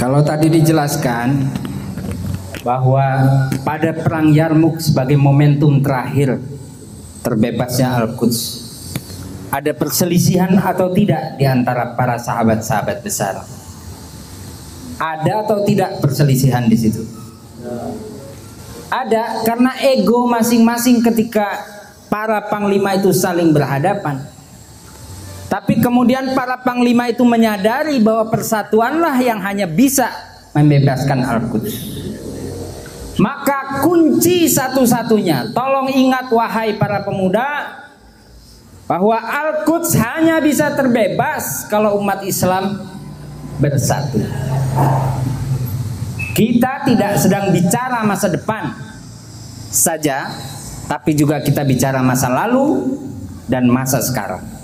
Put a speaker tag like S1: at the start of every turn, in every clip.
S1: Kalau tadi dijelaskan bahwa pada perang Yarmuk sebagai momentum terakhir terbebasnya Al-Quds ada perselisihan atau tidak di antara para sahabat-sahabat besar? Ada atau tidak perselisihan di situ? Ada karena ego masing-masing ketika para panglima itu saling berhadapan. Tapi kemudian para panglima itu menyadari bahwa persatuanlah yang hanya bisa membebaskan Al-Quds. Maka kunci satu-satunya, tolong ingat wahai para pemuda, bahwa Al-Quds hanya bisa terbebas kalau umat Islam bersatu. Kita tidak sedang bicara masa depan saja, tapi juga kita bicara masa lalu dan masa sekarang.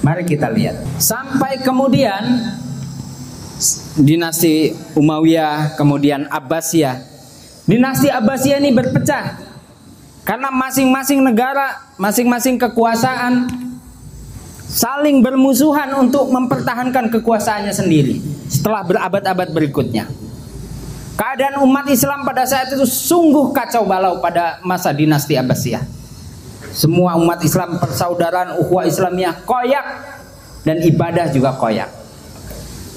S1: Mari kita lihat. Sampai kemudian dinasti Umayyah, kemudian Abbasiyah. Dinasti Abbasiyah ini berpecah karena masing-masing negara, masing-masing kekuasaan saling bermusuhan untuk mempertahankan kekuasaannya sendiri setelah berabad-abad berikutnya. Keadaan umat Islam pada saat itu sungguh kacau balau pada masa dinasti Abbasiyah. Semua umat Islam persaudaraan ukhuwah Islamiyah koyak dan ibadah juga koyak.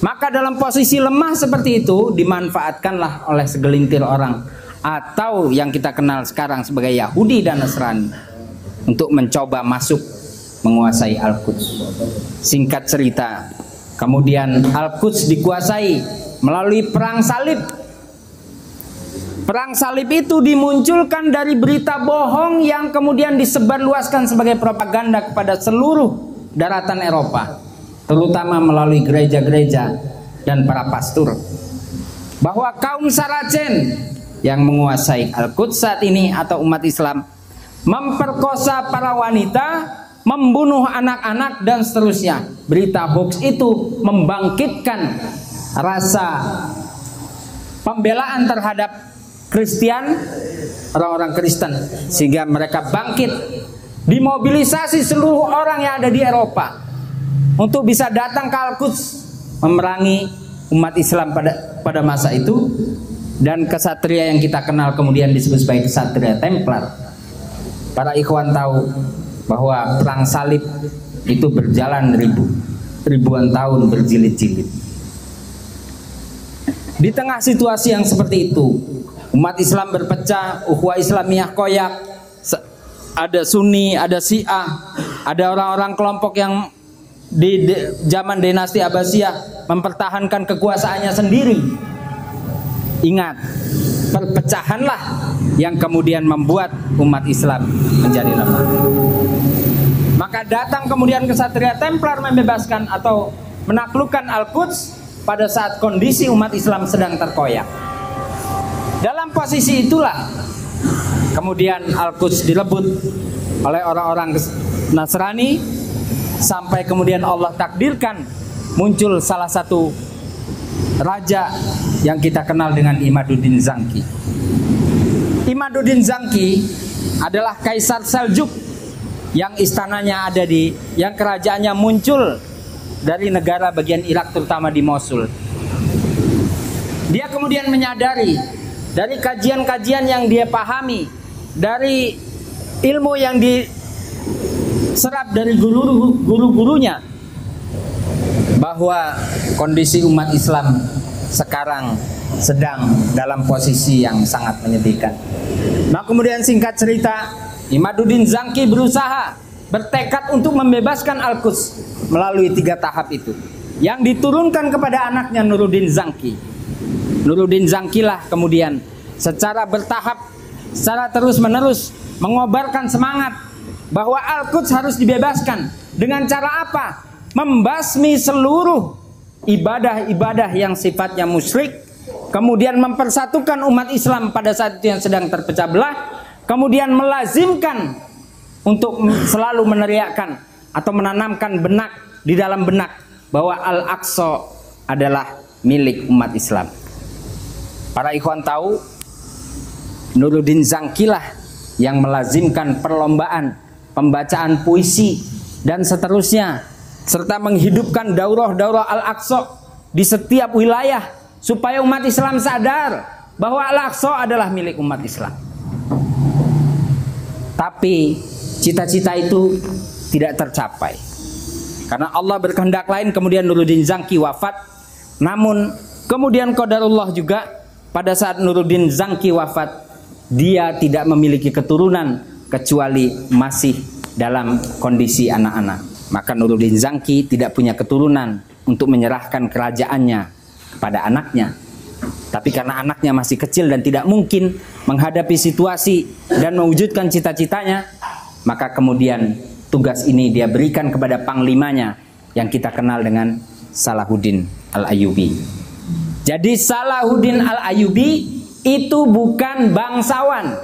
S1: Maka dalam posisi lemah seperti itu dimanfaatkanlah oleh segelintir orang atau yang kita kenal sekarang sebagai Yahudi dan Nasrani untuk mencoba masuk menguasai Al-Quds. Singkat cerita, kemudian Al-Quds dikuasai melalui perang salib Perang salib itu dimunculkan dari berita bohong yang kemudian disebarluaskan sebagai propaganda kepada seluruh daratan Eropa, terutama melalui gereja-gereja dan para pastor. Bahwa kaum Saracen yang menguasai Al-Quds saat ini atau umat Islam memperkosa para wanita, membunuh anak-anak dan seterusnya. Berita hoax itu membangkitkan rasa pembelaan terhadap Kristen, orang-orang Kristen, sehingga mereka bangkit, dimobilisasi seluruh orang yang ada di Eropa untuk bisa datang ke Al-Quds memerangi umat Islam pada pada masa itu dan kesatria yang kita kenal kemudian disebut sebagai kesatria Templar. Para ikhwan tahu bahwa perang salib itu berjalan ribu ribuan tahun berjilid-jilid. Di tengah situasi yang seperti itu, Umat Islam berpecah, ukhuwah Islamiyah koyak, ada Sunni, ada Syiah, ada orang-orang kelompok yang di, zaman dinasti Abbasiyah mempertahankan kekuasaannya sendiri. Ingat, perpecahanlah yang kemudian membuat umat Islam menjadi lemah. Maka datang kemudian kesatria Templar membebaskan atau menaklukkan Al-Quds pada saat kondisi umat Islam sedang terkoyak. Dalam posisi itulah kemudian Al-Quds direbut oleh orang-orang Nasrani sampai kemudian Allah takdirkan muncul salah satu raja yang kita kenal dengan Imaduddin Zangki. Imaduddin Zangki adalah kaisar Seljuk yang istananya ada di yang kerajaannya muncul dari negara bagian Irak terutama di Mosul. Dia kemudian menyadari dari kajian-kajian yang dia pahami, dari ilmu yang diserap dari guru-gurunya bahwa kondisi umat Islam sekarang sedang dalam posisi yang sangat menyedihkan. Nah kemudian singkat cerita, Imaduddin Zangki berusaha bertekad untuk membebaskan Al-Quds melalui tiga tahap itu yang diturunkan kepada anaknya Nuruddin Zangki Nuruddin Zangkilah kemudian secara bertahap, secara terus-menerus mengobarkan semangat bahwa Al-Quds harus dibebaskan. Dengan cara apa? Membasmi seluruh ibadah-ibadah yang sifatnya musyrik, kemudian mempersatukan umat Islam pada saat itu yang sedang terpecah belah, kemudian melazimkan untuk selalu meneriakkan atau menanamkan benak di dalam benak bahwa Al-Aqsa adalah milik umat Islam. Para ikhwan tahu Nuruddin Zangkilah yang melazimkan perlombaan pembacaan puisi dan seterusnya serta menghidupkan daurah-daurah Al-Aqsa di setiap wilayah supaya umat Islam sadar bahwa Al-Aqsa adalah milik umat Islam. Tapi cita-cita itu tidak tercapai. Karena Allah berkehendak lain kemudian Nuruddin Zangki wafat. Namun kemudian qadarullah juga pada saat Nuruddin Zangki wafat dia tidak memiliki keturunan kecuali masih dalam kondisi anak-anak. Maka Nuruddin Zangki tidak punya keturunan untuk menyerahkan kerajaannya pada anaknya. Tapi karena anaknya masih kecil dan tidak mungkin menghadapi situasi dan mewujudkan cita-citanya, maka kemudian tugas ini dia berikan kepada panglimanya yang kita kenal dengan Salahuddin Al-Ayyubi. Jadi Salahuddin Al-Ayyubi itu bukan bangsawan.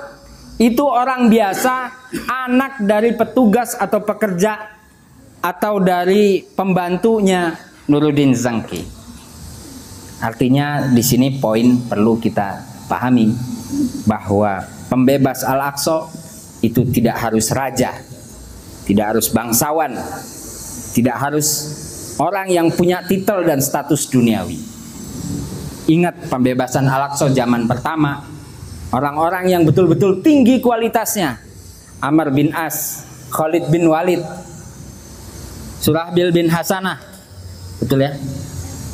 S1: Itu orang biasa, anak dari petugas atau pekerja atau dari pembantunya Nuruddin Zangki. Artinya di sini poin perlu kita pahami bahwa pembebas Al-Aqsa itu tidak harus raja, tidak harus bangsawan, tidak harus orang yang punya titel dan status duniawi. Ingat pembebasan Al-Aqsa zaman pertama, orang-orang yang betul-betul tinggi kualitasnya. Amr bin As, Khalid bin Walid, Surahbil bin Hasanah. Betul ya?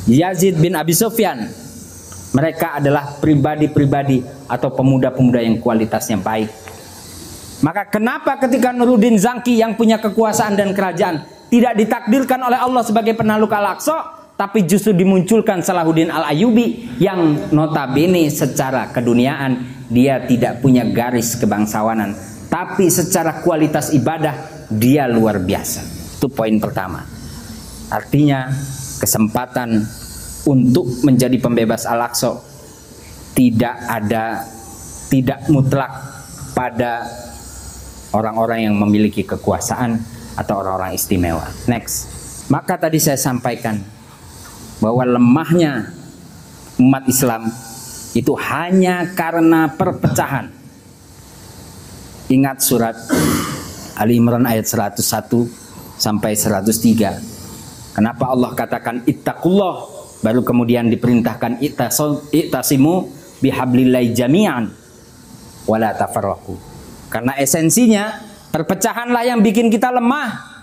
S1: Yazid bin Abi Sufyan. Mereka adalah pribadi-pribadi atau pemuda-pemuda yang kualitasnya baik. Maka kenapa ketika Nuruddin Zangki yang punya kekuasaan dan kerajaan tidak ditakdirkan oleh Allah sebagai penakluk Al-Aqsa, tapi justru dimunculkan Salahuddin Al-Ayubi yang notabene secara keduniaan dia tidak punya garis kebangsawanan, tapi secara kualitas ibadah dia luar biasa. Itu poin pertama. Artinya kesempatan untuk menjadi pembebas Al-Aqsa tidak ada tidak mutlak pada orang-orang yang memiliki kekuasaan atau orang-orang istimewa. Next. Maka tadi saya sampaikan bahwa lemahnya umat Islam itu hanya karena perpecahan. Ingat surat Ali Imran ayat 101 sampai 103 Kenapa Allah katakan ittaqullah baru kemudian diperintahkan ittasimu bihablillahi jami'an wala tafarraqu. Karena esensinya perpecahanlah yang bikin kita lemah.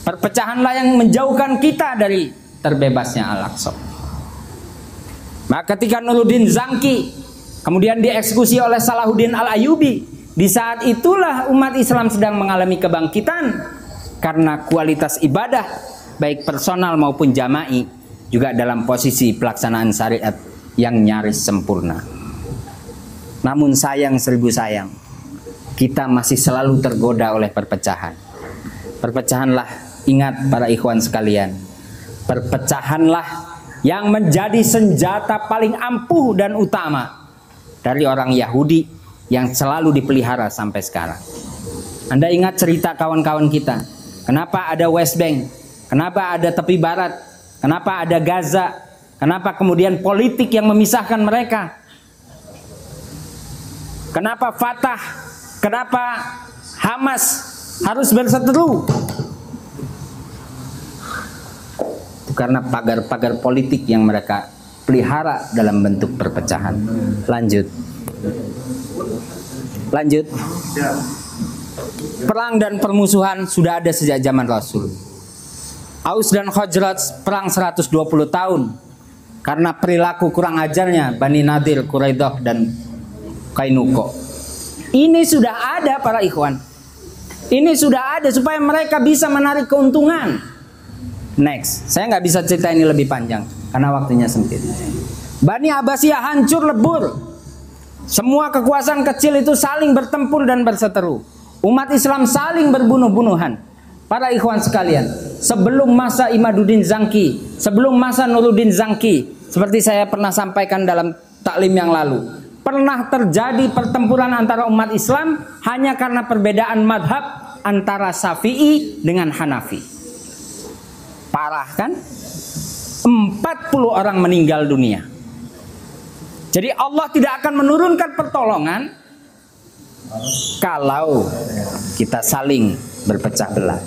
S1: Perpecahanlah yang menjauhkan kita dari terbebasnya Al-Aqsa. Maka ketika Nuruddin Zangki kemudian dieksekusi oleh Salahuddin Al-Ayubi, di saat itulah umat Islam sedang mengalami kebangkitan karena kualitas ibadah baik personal maupun jama'i juga dalam posisi pelaksanaan syariat yang nyaris sempurna. Namun sayang seribu sayang, kita masih selalu tergoda oleh perpecahan. Perpecahanlah, ingat para ikhwan sekalian, perpecahanlah yang menjadi senjata paling ampuh dan utama dari orang Yahudi yang selalu dipelihara sampai sekarang. Anda ingat cerita kawan-kawan kita Kenapa ada West Bank? Kenapa ada tepi barat? Kenapa ada Gaza? Kenapa kemudian politik yang memisahkan mereka? Kenapa Fatah? Kenapa Hamas harus berseteru? Karena pagar-pagar politik yang mereka pelihara dalam bentuk perpecahan. Lanjut. Lanjut. Perang dan permusuhan sudah ada sejak zaman Rasul. Aus dan Khajrat perang 120 tahun karena perilaku kurang ajarnya Bani Nadir, Quraidah dan Kainuko. Ini sudah ada para ikhwan. Ini sudah ada supaya mereka bisa menarik keuntungan. Next, saya nggak bisa cerita ini lebih panjang karena waktunya sempit. Bani Abbasiyah hancur lebur. Semua kekuasaan kecil itu saling bertempur dan berseteru. Umat Islam saling berbunuh-bunuhan. Para ikhwan sekalian, sebelum masa Imaduddin Zangki, sebelum masa Nuruddin Zangki, seperti saya pernah sampaikan dalam taklim yang lalu, pernah terjadi pertempuran antara umat Islam hanya karena perbedaan madhab antara Syafi'i dengan Hanafi. Parah kan? 40 orang meninggal dunia. Jadi Allah tidak akan menurunkan pertolongan kalau kita saling berpecah belah.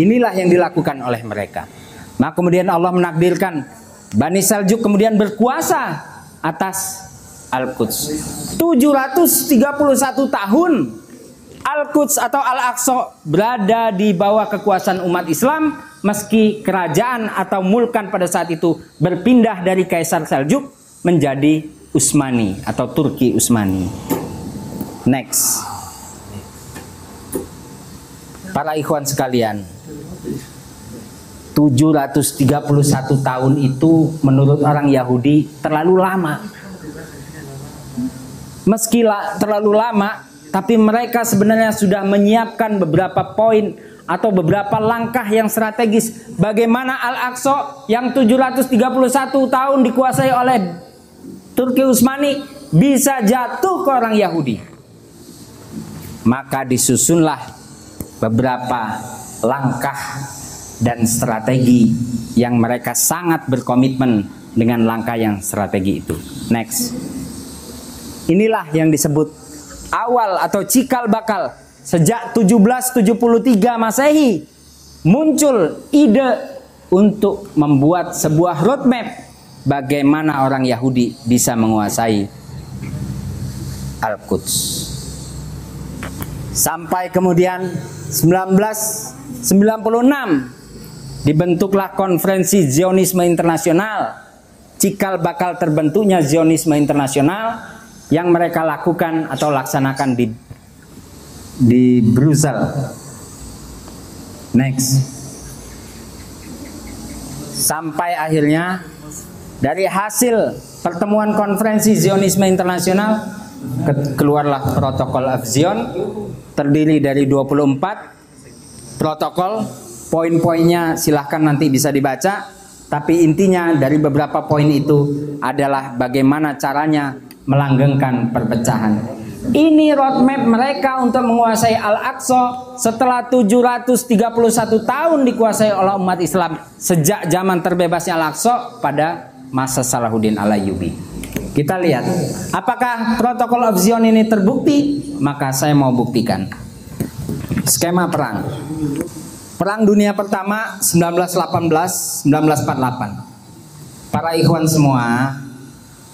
S1: Inilah yang dilakukan oleh mereka. Nah kemudian Allah menakdirkan Bani Seljuk kemudian berkuasa atas Al-Quds. 731 tahun Al-Quds atau Al-Aqsa berada di bawah kekuasaan umat Islam meski kerajaan atau mulkan pada saat itu berpindah dari Kaisar Seljuk menjadi Utsmani atau Turki Utsmani. Next. Para ikhwan sekalian, 731 tahun itu menurut orang Yahudi terlalu lama. Meski terlalu lama, tapi mereka sebenarnya sudah menyiapkan beberapa poin atau beberapa langkah yang strategis bagaimana Al-Aqsa yang 731 tahun dikuasai oleh Turki Utsmani bisa jatuh ke orang Yahudi. Maka disusunlah beberapa langkah dan strategi yang mereka sangat berkomitmen dengan langkah yang strategi itu. Next. Inilah yang disebut awal atau cikal bakal sejak 1773 Masehi muncul ide untuk membuat sebuah roadmap bagaimana orang Yahudi bisa menguasai Al-Quds. Sampai kemudian 1996 dibentuklah konferensi Zionisme Internasional cikal bakal terbentuknya Zionisme Internasional yang mereka lakukan atau laksanakan di di Brussels next sampai akhirnya dari hasil pertemuan konferensi Zionisme Internasional keluarlah protokol of Zion terdiri dari 24 protokol Poin-poinnya silahkan nanti bisa dibaca. Tapi intinya dari beberapa poin itu adalah bagaimana caranya melanggengkan perpecahan. Ini roadmap mereka untuk menguasai Al-Aqsa setelah 731 tahun dikuasai oleh umat Islam sejak zaman terbebasnya Al-Aqsa pada masa Salahuddin Al-Ayyubi. Kita lihat, apakah protokol of Zion ini terbukti? Maka saya mau buktikan. Skema perang. Perang Dunia Pertama 1918 1948. Para ikhwan semua,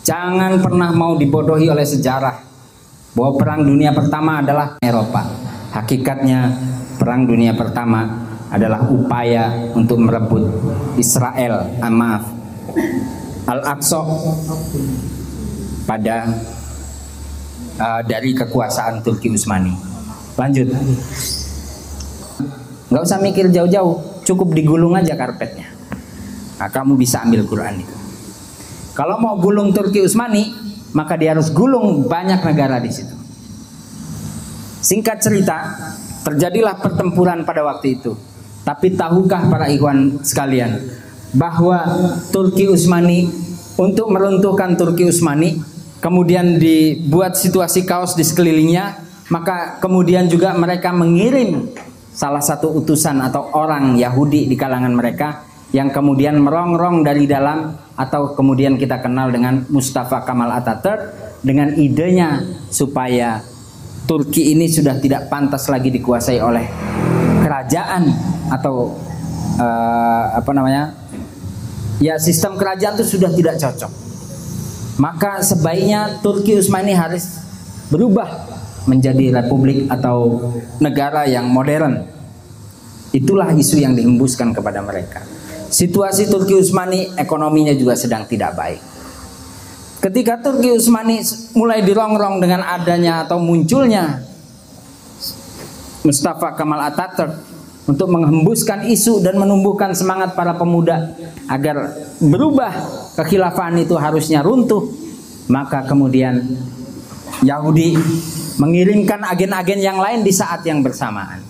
S1: jangan pernah mau dibodohi oleh sejarah bahwa Perang Dunia Pertama adalah Eropa. Hakikatnya Perang Dunia Pertama adalah upaya untuk merebut Israel, ah, maaf, Al-Aqsa pada uh, dari kekuasaan Turki Utsmani. Lanjut. Nggak usah mikir jauh-jauh, cukup digulung aja karpetnya. Nah, kamu bisa ambil Quran itu. Kalau mau gulung Turki Utsmani, maka dia harus gulung banyak negara di situ. Singkat cerita, terjadilah pertempuran pada waktu itu. Tapi tahukah para ikhwan sekalian bahwa Turki Utsmani untuk meruntuhkan Turki Utsmani kemudian dibuat situasi kaos di sekelilingnya, maka kemudian juga mereka mengirim salah satu utusan atau orang Yahudi di kalangan mereka yang kemudian merongrong dari dalam atau kemudian kita kenal dengan Mustafa Kamal Atatürk dengan idenya supaya Turki ini sudah tidak pantas lagi dikuasai oleh kerajaan atau uh, apa namanya ya sistem kerajaan itu sudah tidak cocok maka sebaiknya Turki Utsmani harus berubah menjadi republik atau negara yang modern. Itulah isu yang dihembuskan kepada mereka. Situasi Turki Utsmani ekonominya juga sedang tidak baik. Ketika Turki Utsmani mulai dirongrong dengan adanya atau munculnya Mustafa Kamal Atatürk untuk menghembuskan isu dan menumbuhkan semangat para pemuda agar berubah kekhilafahan itu harusnya runtuh maka kemudian Yahudi mengirimkan agen-agen yang lain di saat yang bersamaan.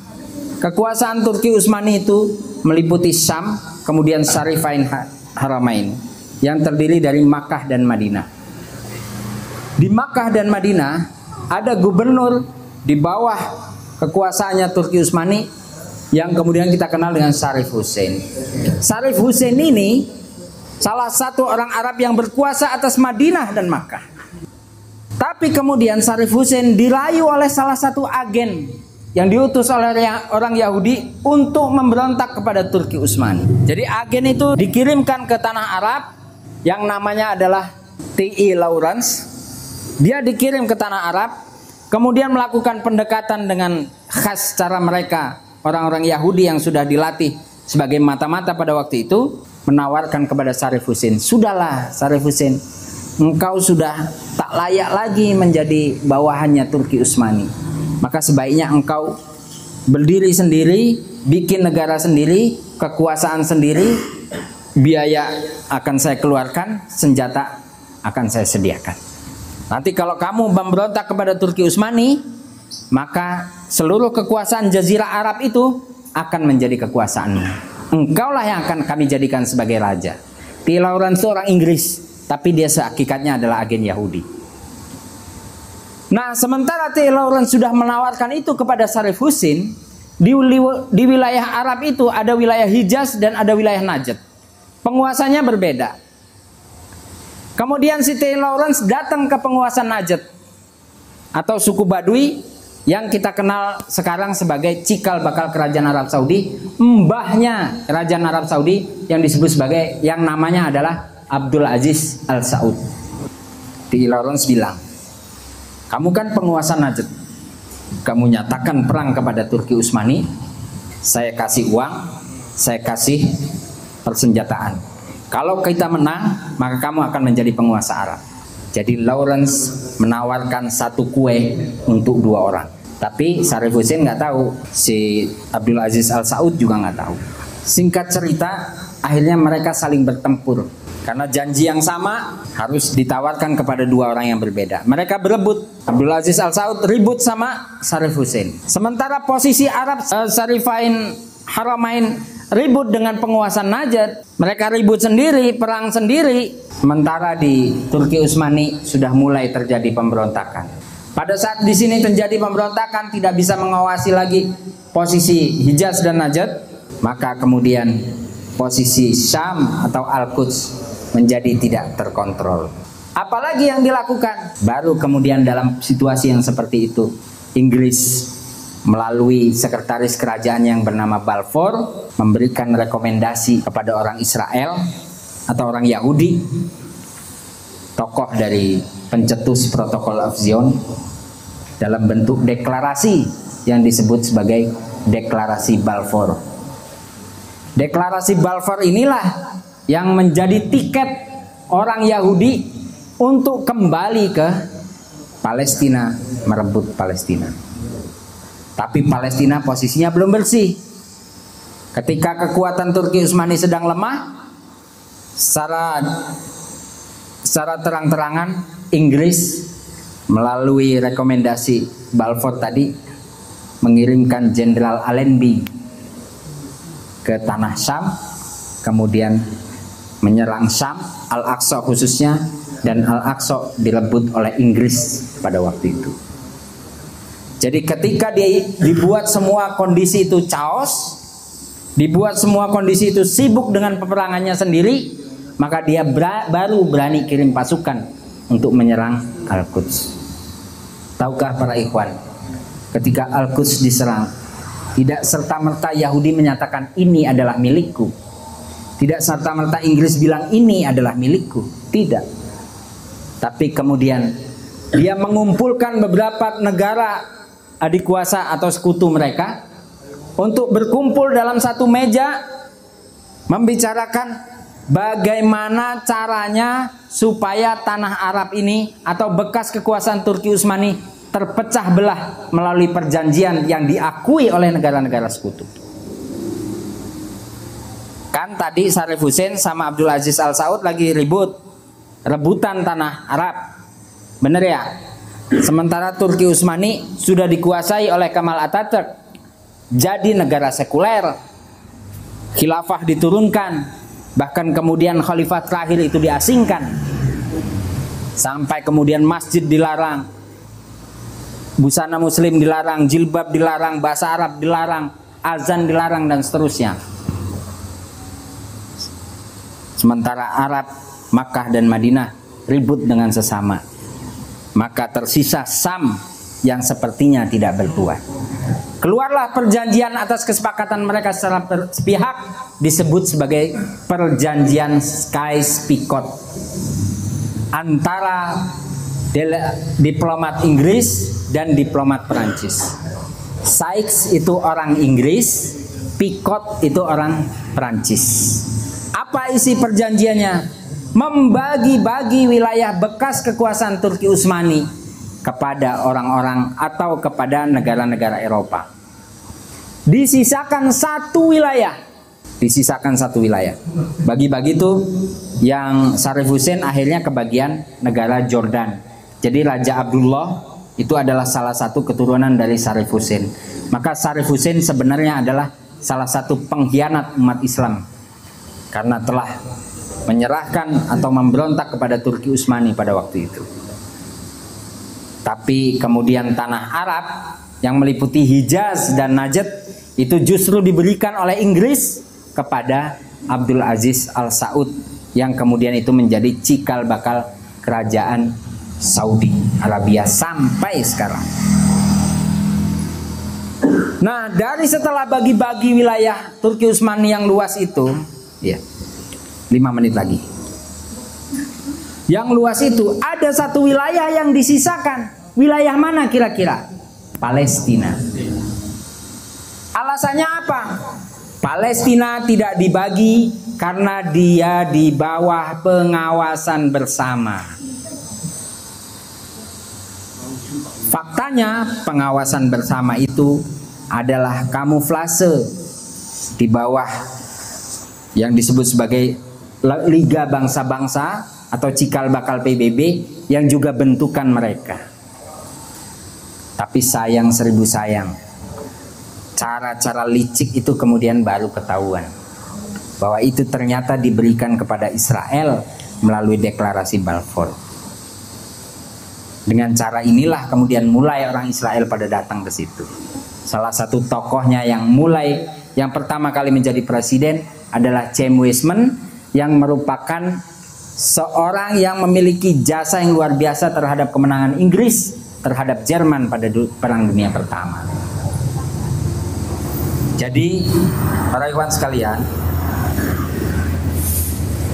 S1: Kekuasaan Turki Utsmani itu meliputi Syam, kemudian Syarifain Haramain yang terdiri dari Makkah dan Madinah. Di Makkah dan Madinah ada gubernur di bawah kekuasaannya Turki Utsmani yang kemudian kita kenal dengan Syarif Hussein. Syarif Hussein ini salah satu orang Arab yang berkuasa atas Madinah dan Makkah. Tapi kemudian Sarif Hussein dirayu oleh salah satu agen yang diutus oleh orang Yahudi untuk memberontak kepada Turki Utsmani. Jadi agen itu dikirimkan ke tanah Arab yang namanya adalah T.I. Lawrence. Dia dikirim ke tanah Arab, kemudian melakukan pendekatan dengan khas cara mereka, orang-orang Yahudi yang sudah dilatih sebagai mata-mata pada waktu itu, menawarkan kepada Sarif Husin, "Sudahlah, Sarif Husin, engkau sudah tak layak lagi menjadi bawahannya Turki Utsmani. Maka sebaiknya engkau berdiri sendiri, bikin negara sendiri, kekuasaan sendiri, biaya akan saya keluarkan, senjata akan saya sediakan. Nanti kalau kamu memberontak kepada Turki Utsmani, maka seluruh kekuasaan Jazirah Arab itu akan menjadi kekuasaanmu. Engkaulah yang akan kami jadikan sebagai raja. T. Lawrence itu orang Inggris, tapi dia hakikatnya adalah agen Yahudi. Nah, sementara T. Lawrence sudah menawarkan itu kepada Sarif Husin, di, di wilayah Arab itu ada wilayah Hijaz dan ada wilayah Najd. Penguasanya berbeda. Kemudian si T. Lawrence datang ke penguasa Najd atau suku Badui yang kita kenal sekarang sebagai cikal bakal kerajaan Arab Saudi, mbahnya kerajaan Arab Saudi yang disebut sebagai yang namanya adalah Abdul Aziz Al Saud. T. Lawrence bilang, kamu kan penguasa Najd, kamu nyatakan perang kepada Turki Utsmani, saya kasih uang, saya kasih persenjataan. Kalau kita menang, maka kamu akan menjadi penguasa Arab. Jadi Lawrence menawarkan satu kue untuk dua orang. Tapi Sarif Hussein nggak tahu, si Abdul Aziz Al Saud juga nggak tahu. Singkat cerita, akhirnya mereka saling bertempur. Karena janji yang sama harus ditawarkan kepada dua orang yang berbeda. Mereka berebut. Abdul Aziz Al Saud ribut sama Sarif Hussein. Sementara posisi Arab uh, Sarifain Haramain ribut dengan penguasa Najd, mereka ribut sendiri, perang sendiri. Sementara di Turki Utsmani sudah mulai terjadi pemberontakan. Pada saat di sini terjadi pemberontakan tidak bisa mengawasi lagi posisi Hijaz dan Najd, maka kemudian posisi Syam atau Al-Quds menjadi tidak terkontrol. Apalagi yang dilakukan? Baru kemudian dalam situasi yang seperti itu, Inggris melalui sekretaris kerajaan yang bernama Balfour memberikan rekomendasi kepada orang Israel atau orang Yahudi tokoh dari pencetus protokol of Zion dalam bentuk deklarasi yang disebut sebagai deklarasi Balfour. Deklarasi Balfour inilah yang menjadi tiket orang Yahudi untuk kembali ke Palestina merebut Palestina. Tapi Palestina posisinya belum bersih. Ketika kekuatan Turki Utsmani sedang lemah, secara secara terang-terangan Inggris melalui rekomendasi Balfour tadi mengirimkan Jenderal Allenby ke tanah Syam, kemudian menyerang Syam, Al-Aqsa khususnya dan Al-Aqsa direbut oleh Inggris pada waktu itu. Jadi ketika dia dibuat semua kondisi itu chaos, dibuat semua kondisi itu sibuk dengan peperangannya sendiri, maka dia ber baru berani kirim pasukan untuk menyerang Al-Quds. Tahukah para ikhwan, ketika Al-Quds diserang, tidak serta-merta Yahudi menyatakan ini adalah milikku. Tidak serta-merta Inggris bilang ini adalah milikku. Tidak. Tapi kemudian dia mengumpulkan beberapa negara adik kuasa atau sekutu mereka untuk berkumpul dalam satu meja membicarakan bagaimana caranya supaya tanah Arab ini atau bekas kekuasaan Turki Utsmani terpecah belah melalui perjanjian yang diakui oleh negara-negara sekutu. Kan tadi Sarif Hussein sama Abdul Aziz Al Saud lagi ribut rebutan tanah Arab. Bener ya? Sementara Turki Utsmani sudah dikuasai oleh Kamal Atatürk. Jadi negara sekuler. Khilafah diturunkan. Bahkan kemudian khalifah terakhir itu diasingkan. Sampai kemudian masjid dilarang. Busana muslim dilarang, jilbab dilarang, bahasa Arab dilarang, azan dilarang dan seterusnya. Sementara Arab, Makkah dan Madinah ribut dengan sesama maka tersisa Sam yang sepertinya tidak bertuah. Keluarlah perjanjian atas kesepakatan mereka secara sepihak disebut sebagai perjanjian Sykes-Picot antara diplomat Inggris dan diplomat Perancis. Sykes itu orang Inggris, Picot itu orang Perancis. Apa isi perjanjiannya? Membagi-bagi wilayah bekas kekuasaan Turki Utsmani kepada orang-orang atau kepada negara-negara Eropa. Disisakan satu wilayah, disisakan satu wilayah. Bagi-bagi itu yang Sarif Hussein akhirnya kebagian negara Jordan. Jadi Raja Abdullah itu adalah salah satu keturunan dari Sarif Hussein. Maka Sarif Hussein sebenarnya adalah salah satu pengkhianat umat Islam karena telah menyerahkan atau memberontak kepada Turki Utsmani pada waktu itu. Tapi kemudian tanah Arab yang meliputi Hijaz dan Najd itu justru diberikan oleh Inggris kepada Abdul Aziz Al Saud yang kemudian itu menjadi cikal bakal kerajaan Saudi Arabia sampai sekarang. Nah, dari setelah bagi-bagi wilayah Turki Utsmani yang luas itu, ya, lima menit lagi. Yang luas itu ada satu wilayah yang disisakan. Wilayah mana kira-kira? Palestina. Alasannya apa? Palestina tidak dibagi karena dia di bawah pengawasan bersama. Faktanya pengawasan bersama itu adalah kamuflase di bawah yang disebut sebagai Liga Bangsa-Bangsa atau cikal bakal PBB yang juga bentukan mereka. Tapi sayang seribu sayang, cara-cara licik itu kemudian baru ketahuan bahwa itu ternyata diberikan kepada Israel melalui deklarasi Balfour. Dengan cara inilah kemudian mulai orang Israel pada datang ke situ. Salah satu tokohnya yang mulai yang pertama kali menjadi presiden adalah James Weisman yang merupakan seorang yang memiliki jasa yang luar biasa terhadap kemenangan Inggris terhadap Jerman pada Perang Dunia Pertama. Jadi, para ikhwan sekalian,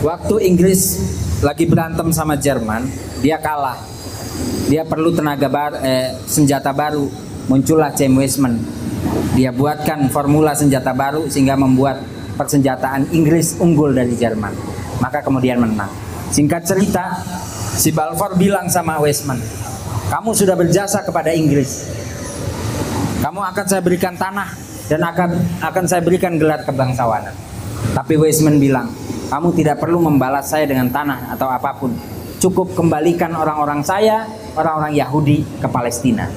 S1: waktu Inggris lagi berantem sama Jerman, dia kalah dia perlu tenaga baru, eh, senjata baru. Muncullah James Weisman. Dia buatkan formula senjata baru sehingga membuat persenjataan Inggris unggul dari Jerman. Maka kemudian menang. Singkat cerita, si Balfour bilang sama Weisman, kamu sudah berjasa kepada Inggris. Kamu akan saya berikan tanah dan akan akan saya berikan gelar kebangsawanan. Tapi Weisman bilang, kamu tidak perlu membalas saya dengan tanah atau apa pun cukup kembalikan orang-orang saya, orang-orang Yahudi ke Palestina.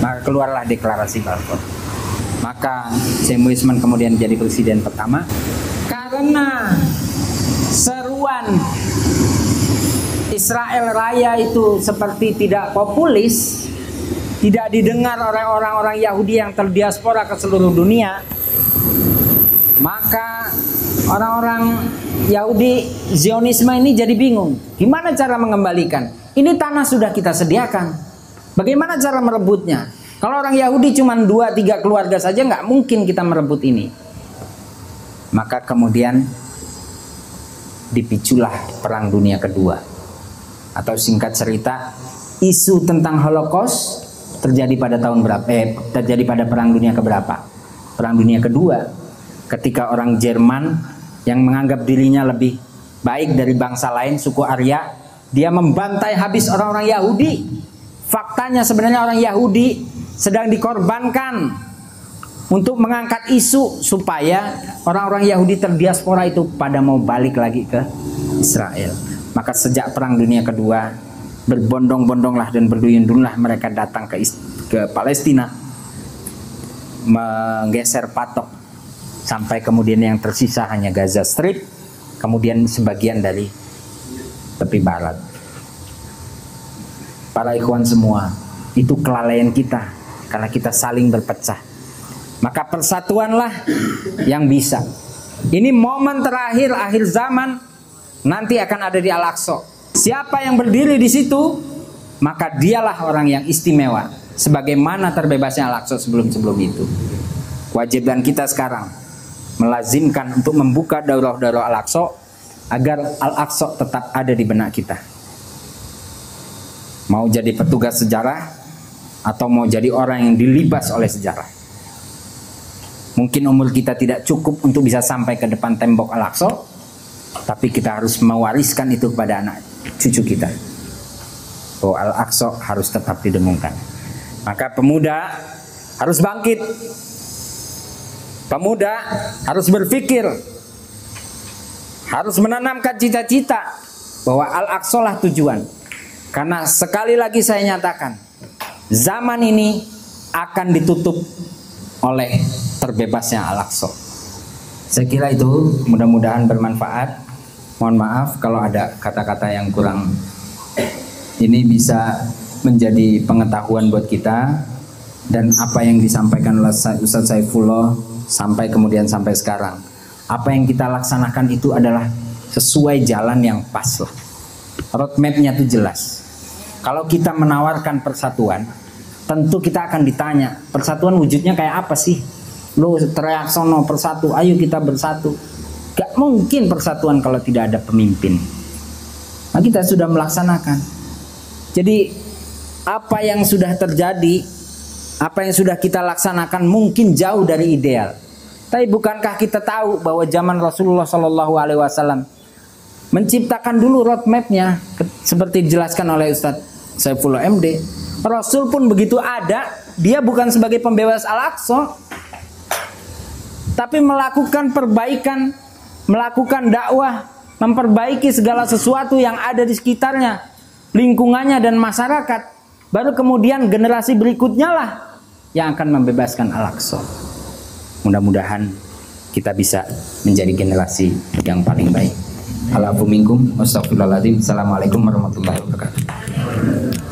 S1: Maka keluarlah deklarasi Balfour. Maka Sam Weizmann kemudian jadi presiden pertama karena seruan Israel Raya itu seperti tidak populis, tidak didengar oleh orang-orang Yahudi yang terdiaspora ke seluruh dunia, maka orang-orang Yahudi Zionisme ini jadi bingung. Gimana cara mengembalikan? Ini tanah sudah kita sediakan. Bagaimana cara merebutnya? Kalau orang Yahudi cuma dua tiga keluarga saja nggak mungkin kita merebut ini. Maka kemudian dipiculah perang dunia kedua. Atau singkat cerita, isu tentang Holocaust terjadi pada tahun berapa? Eh, terjadi pada perang dunia keberapa? Perang dunia kedua. Ketika orang Jerman yang menganggap dirinya lebih baik dari bangsa lain, suku Arya, dia membantai habis orang-orang Yahudi. Faktanya sebenarnya orang Yahudi sedang dikorbankan untuk mengangkat isu supaya orang-orang Yahudi terdiaspora itu pada mau balik lagi ke Israel. Maka sejak perang dunia kedua berbondong-bondonglah dan berduyun-duyunlah mereka datang ke ke Palestina menggeser patok sampai kemudian yang tersisa hanya Gaza Strip, kemudian sebagian dari tepi barat. Para ikhwan semua, itu kelalaian kita karena kita saling berpecah. Maka persatuanlah yang bisa. Ini momen terakhir akhir zaman nanti akan ada di Al-Aqsa. Siapa yang berdiri di situ, maka dialah orang yang istimewa sebagaimana terbebasnya Al-Aqsa sebelum-sebelum itu. Kewajiban kita sekarang melazimkan untuk membuka daurah-daurah Al-Aqsa agar Al-Aqsa tetap ada di benak kita. Mau jadi petugas sejarah atau mau jadi orang yang dilibas oleh sejarah. Mungkin umur kita tidak cukup untuk bisa sampai ke depan tembok Al-Aqsa, tapi kita harus mewariskan itu kepada anak cucu kita. Bahwa Al-Aqsa harus tetap didengungkan. Maka pemuda harus bangkit. Pemuda harus berpikir. Harus menanamkan cita-cita bahwa Al-Aqsa lah tujuan. Karena sekali lagi saya nyatakan, zaman ini akan ditutup oleh terbebasnya Al-Aqsa. Saya kira itu mudah-mudahan bermanfaat. Mohon maaf kalau ada kata-kata yang kurang ini bisa menjadi pengetahuan buat kita dan apa yang disampaikan oleh Ustaz Saifullah sampai kemudian sampai sekarang. Apa yang kita laksanakan itu adalah sesuai jalan yang pas lah. Roadmapnya itu jelas. Kalau kita menawarkan persatuan tentu kita akan ditanya persatuan wujudnya kayak apa sih? Lo teriak sono persatu ayo kita bersatu. Gak mungkin persatuan kalau tidak ada pemimpin. Nah kita sudah melaksanakan. Jadi apa yang sudah terjadi, apa yang sudah kita laksanakan mungkin jauh dari ideal. Tapi bukankah kita tahu bahwa zaman Rasulullah Shallallahu Alaihi Wasallam menciptakan dulu roadmapnya seperti dijelaskan oleh Ustadz Saifullah MD. Rasul pun begitu ada, dia bukan sebagai pembebas Al-Aqsa, tapi melakukan perbaikan, melakukan dakwah, memperbaiki segala sesuatu yang ada di sekitarnya, lingkungannya dan masyarakat Baru kemudian generasi berikutnya lah yang akan membebaskan Al-Aqsa. Mudah-mudahan kita bisa menjadi generasi yang paling baik. Assalamualaikum warahmatullahi wabarakatuh.